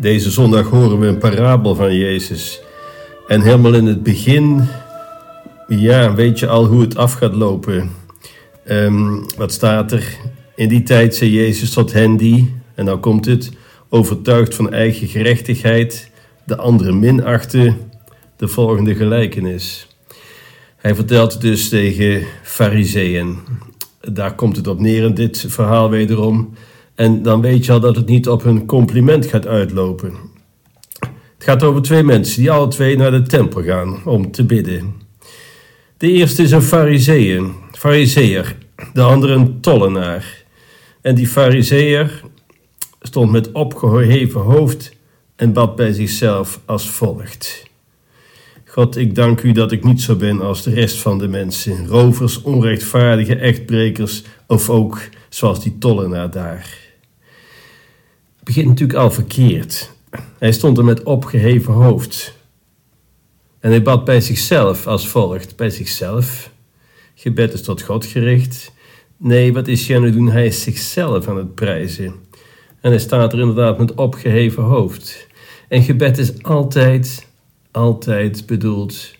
deze zondag horen we een parabel van Jezus. En helemaal in het begin, ja, weet je al hoe het af gaat lopen. Ehm, wat staat er? In die tijd zei Jezus tot hen die, en nou komt het, overtuigd van eigen gerechtigheid, de anderen minachten, de volgende gelijkenis. Hij vertelt dus tegen fariseeën. Daar komt het op neer in dit verhaal wederom. En dan weet je al dat het niet op een compliment gaat uitlopen. Het gaat over twee mensen die alle twee naar de tempel gaan om te bidden. De eerste is een fariseeën, fariseer, de andere een tollenaar. En die fariseer stond met opgeheven hoofd en bad bij zichzelf als volgt. God, ik dank u dat ik niet zo ben als de rest van de mensen, rovers, onrechtvaardige echtbrekers of ook zoals die tollenaar daar begint natuurlijk al verkeerd. Hij stond er met opgeheven hoofd. En hij bad bij zichzelf als volgt: bij zichzelf. Gebed is tot God gericht. Nee, wat is aan het doen? Hij is zichzelf aan het prijzen. En hij staat er inderdaad met opgeheven hoofd. En gebed is altijd, altijd bedoeld.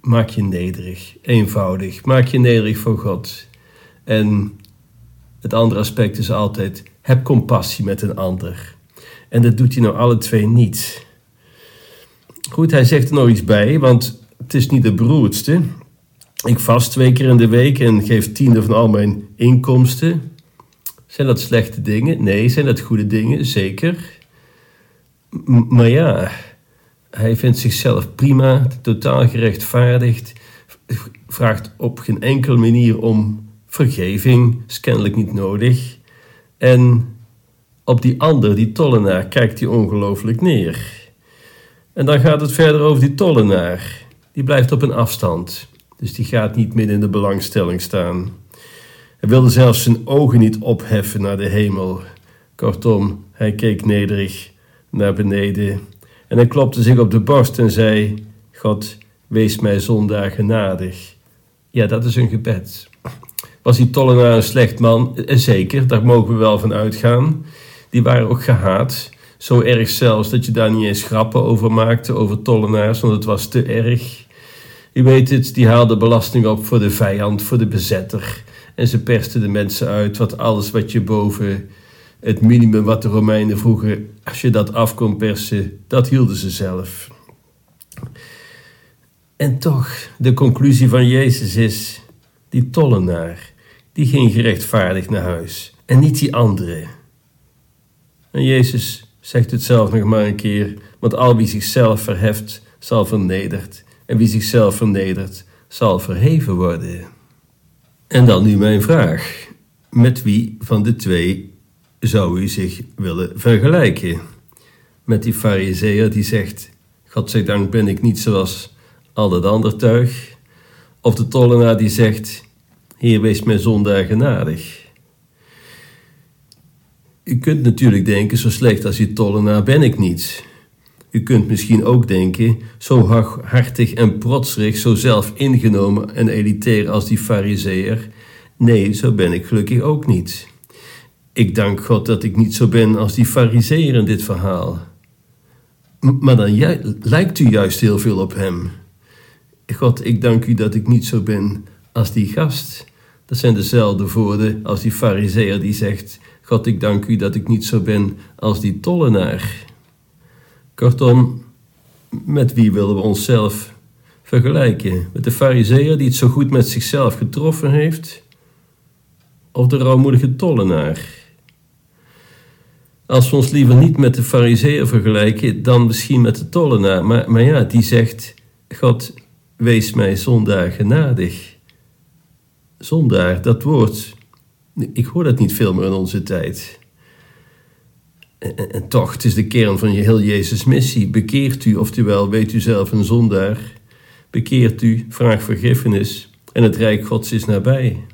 Maak je nederig, eenvoudig. Maak je nederig voor God. En het andere aspect is altijd heb compassie met een ander. En dat doet hij nou alle twee niet. Goed, hij zegt er nog iets bij, want het is niet de beroerdste. Ik vast twee keer in de week en geef tiende van al mijn inkomsten. Zijn dat slechte dingen? Nee. Zijn dat goede dingen? Zeker. maar ja, hij vindt zichzelf prima, totaal gerechtvaardigd, vraagt op geen enkele manier om vergeving, is kennelijk niet nodig. En op die ander, die tollenaar, kijkt hij ongelooflijk neer. En dan gaat het verder over die tollenaar. Die blijft op een afstand. Dus die gaat niet midden in de belangstelling staan. Hij wilde zelfs zijn ogen niet opheffen naar de hemel. Kortom, hij keek nederig naar beneden. En hij klopte zich op de borst en zei: God, wees mij zondaar genadig. Ja, dat is een gebed. Was die tollenaar een slecht man? Zeker, daar mogen we wel van uitgaan. Die waren ook gehaat. Zo erg zelfs dat je daar niet eens grappen over maakte, over tollenaars, want het was te erg. U weet het, die haalden belasting op voor de vijand, voor de bezetter. En ze persten de mensen uit, wat alles wat je boven het minimum wat de Romeinen vroegen, als je dat af kon persen, dat hielden ze zelf. En toch, de conclusie van Jezus is, die tollenaar, die ging gerechtvaardigd naar huis en niet die andere. En Jezus zegt het zelf nog maar een keer, want al wie zichzelf verheft, zal vernederd, en wie zichzelf vernedert, zal verheven worden. En dan nu mijn vraag: met wie van de twee zou u zich willen vergelijken? Met die fariseer die zegt: dank ben ik niet zoals al dat ander tuig? Of de tollenaar die zegt: Heer, wees mij zondaar genadig. U kunt natuurlijk denken, zo slecht als die tollenaar ben ik niet. U kunt misschien ook denken, zo hartig en protserig, zo zelf ingenomen en elitair als die fariseer. Nee, zo ben ik gelukkig ook niet. Ik dank God dat ik niet zo ben als die fariseer in dit verhaal. maar dan lijkt u juist heel veel op hem. God, ik dank u dat ik niet zo ben als die gast. Dat zijn dezelfde woorden als die fariseer die zegt: God, ik dank u dat ik niet zo ben als die tollenaar. Kortom, met wie willen we onszelf vergelijken? Met de fariseer die het zo goed met zichzelf getroffen heeft? Of de rouwmoedige tollenaar? Als we ons liever niet met de fariseer vergelijken, dan misschien met de tollenaar. Maar, maar ja, die zegt, God, wees mij zondaar genadig zondaar, dat woord, ik hoor dat niet veel meer in onze tijd. En, toch, het is de kern van je heel Jezus missie. Bekeert u, oftewel weet u zelf een zondaar. Bekeert u, vraag vergiffenis en het Rijk Gods is nabij.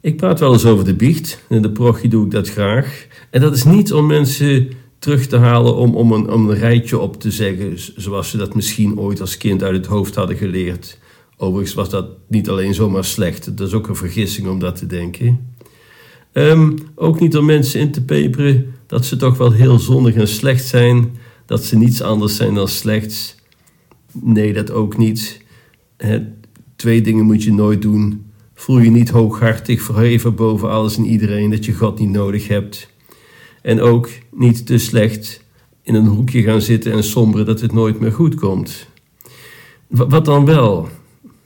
Ik praat wel eens over de biecht. In de prochie doe ik dat graag. En dat is niet om mensen terug te halen om, om, een, om een rijtje op te zeggen, zoals ze dat misschien ooit als kind uit het hoofd hadden geleerd. Overigens was dat niet alleen zomaar slecht, dat is ook een vergissing om dat te denken. Um, ook niet om mensen in te peperen dat ze toch wel heel zondig en slecht zijn, dat ze niets anders zijn dan slechts. Nee, dat ook niet. twee dingen moet je nooit doen. Voel je niet hooghartig verheven boven alles en iedereen dat je God niet nodig hebt. En ook niet te slecht in een hoekje gaan zitten en somberen dat het nooit meer goed komt. Wat dan wel?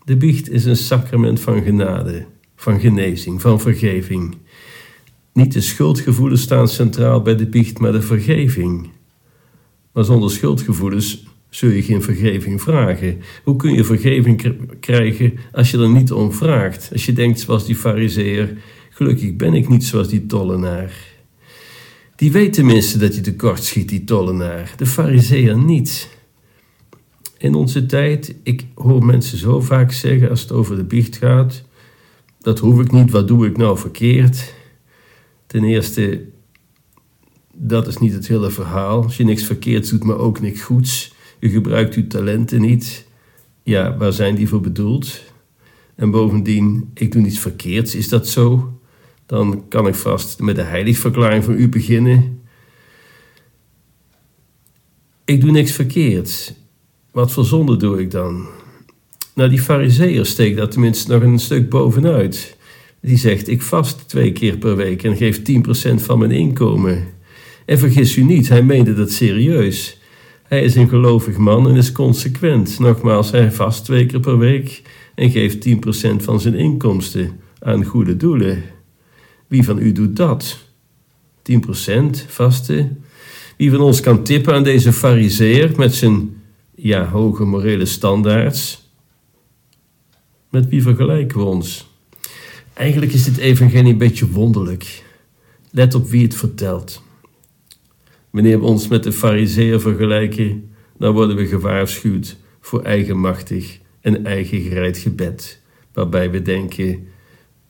De biecht is een sacrament van genade, van genezing, van vergeving. Niet de schuldgevoelens staan centraal bij de biecht, maar de vergeving. Maar zonder schuldgevoelens zul je geen vergeving vragen. Hoe kun je vergeving krijgen als je er niet om vraagt? Als je denkt zoals die fariseer, gelukkig ben ik niet zoals die tollenaar. Die weet tenminste dat je tekort schiet, die tollenaar. De fariseer niet. In onze tijd, ik hoor mensen zo vaak zeggen als het over de biecht gaat, dat hoef ik niet, wat doe ik nou verkeerd? Ten eerste, dat is niet het hele verhaal. Als je niks verkeerds doet, maar ook niks goeds. U gebruikt uw talenten niet. Ja, waar zijn die voor bedoeld? En bovendien, ik doe niets verkeerds, is dat zo? Dan kan ik vast met de heiligverklaring van u beginnen. Ik doe niks verkeerds. Wat voor zonde doe ik dan? Nou, die fariseer steekt dat tenminste nog een stuk bovenuit. Die zegt, ik vast twee keer per week en geef 10% van mijn inkomen. En vergis u niet, hij meende dat serieus. Hij is een gelovig man en is consequent. Nogmaals, hij vast twee keer per week en geeft 10% van zijn inkomsten aan goede doelen. Wie van u doet dat? 10% vasten? Wie van ons kan tippen aan deze fariseer met zijn ja, hoge morele standaards? Met wie vergelijken we ons? Eigenlijk is dit evangelie een beetje wonderlijk. Let op wie het vertelt. Wanneer we ons met de fariseer vergelijken, dan worden we gewaarschuwd voor eigenmachtig en eigengereid gebed, waarbij we denken,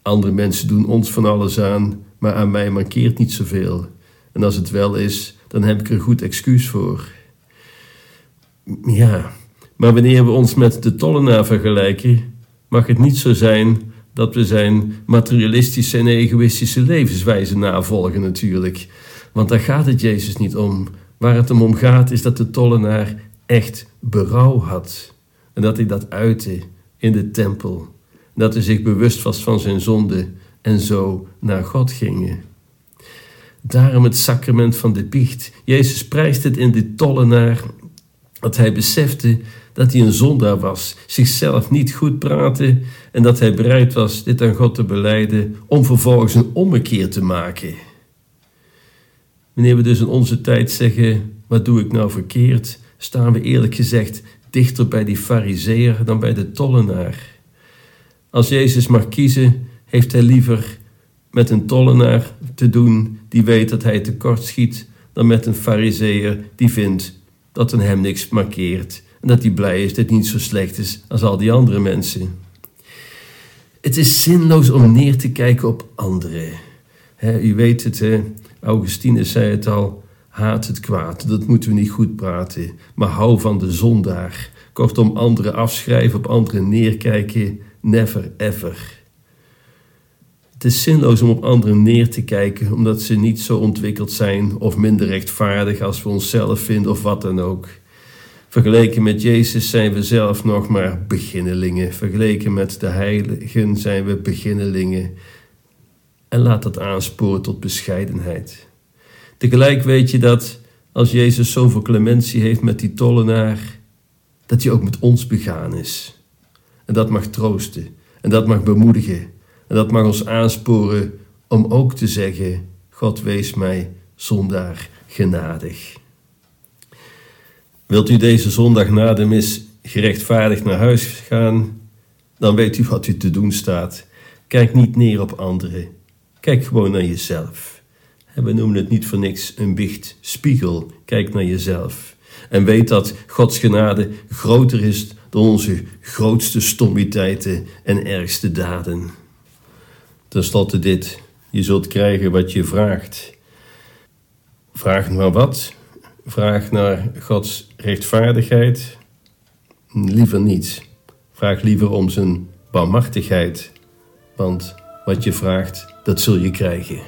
andere mensen doen ons van alles aan, maar aan mij mankeert niet zoveel. En als het wel is, dan heb ik er goed excuus voor. Ja, maar wanneer we ons met de tollenaar vergelijken, mag het niet zo zijn dat we zijn materialistische en egoïstische levenswijze navolgen natuurlijk. Want daar gaat het Jezus niet om. Waar het hem om gaat is dat de tollenaar echt berouw had. En dat hij dat uitte in de tempel. Dat hij zich bewust was van zijn zonde en zo naar God gingen. Daarom het sacrament van de biecht. Jezus prijst het in de tollenaar dat hij besefte dat hij een zondaar was, zichzelf niet goed praatte en dat hij bereid was dit aan God te beleiden om vervolgens een ommekeer te maken. Wanneer we dus in onze tijd zeggen, wat doe ik nou verkeerd, staan we eerlijk gezegd dichter bij die fariseer dan bij de tollenaar. Als Jezus mag kiezen, heeft hij liever met een tollenaar te doen die weet dat hij tekort schiet, dan met een fariseer die vindt dat een hem niks markeert en dat hij blij is dat hij niet zo slecht is als al die andere mensen. Het is zinloos om neer te kijken op anderen. u weet het, hè? Augustinus zei het al, haat het kwaad, dat moeten we niet goed praten, maar hou van de zondaar. Kortom, anderen afschrijven, op anderen neerkijken, never ever. Het is zinloos om op anderen neer te kijken omdat ze niet zo ontwikkeld zijn of minder rechtvaardig als we onszelf vinden of wat dan ook. Vergeleken met Jezus zijn we zelf nog maar beginnelingen. Vergeleken met de heiligen zijn we beginnelingen. En laat dat aansporen tot bescheidenheid. Tegelijk weet je dat als Jezus zoveel clementie heeft met die tollenaar, dat hij ook met ons begaan is. En dat mag troosten en dat mag bemoedigen en dat mag ons aansporen om ook te zeggen: God wees mij zondaar genadig. Wilt u deze zondag na de mis gerechtvaardigd naar huis gaan, dan weet u wat u te doen staat. Kijk niet neer op anderen. Kijk gewoon naar jezelf. We noemen het niet voor niks een biechtspiegel. Kijk naar jezelf. En weet dat Gods genade groter is dan onze grootste stommiteiten en ergste daden. Ten slotte dit: je zult krijgen wat je vraagt. Vraag naar wat? Vraag naar Gods rechtvaardigheid? Liever niet. Vraag liever om zijn barmhartigheid. Want wat je vraagt, dat zul je krijgen.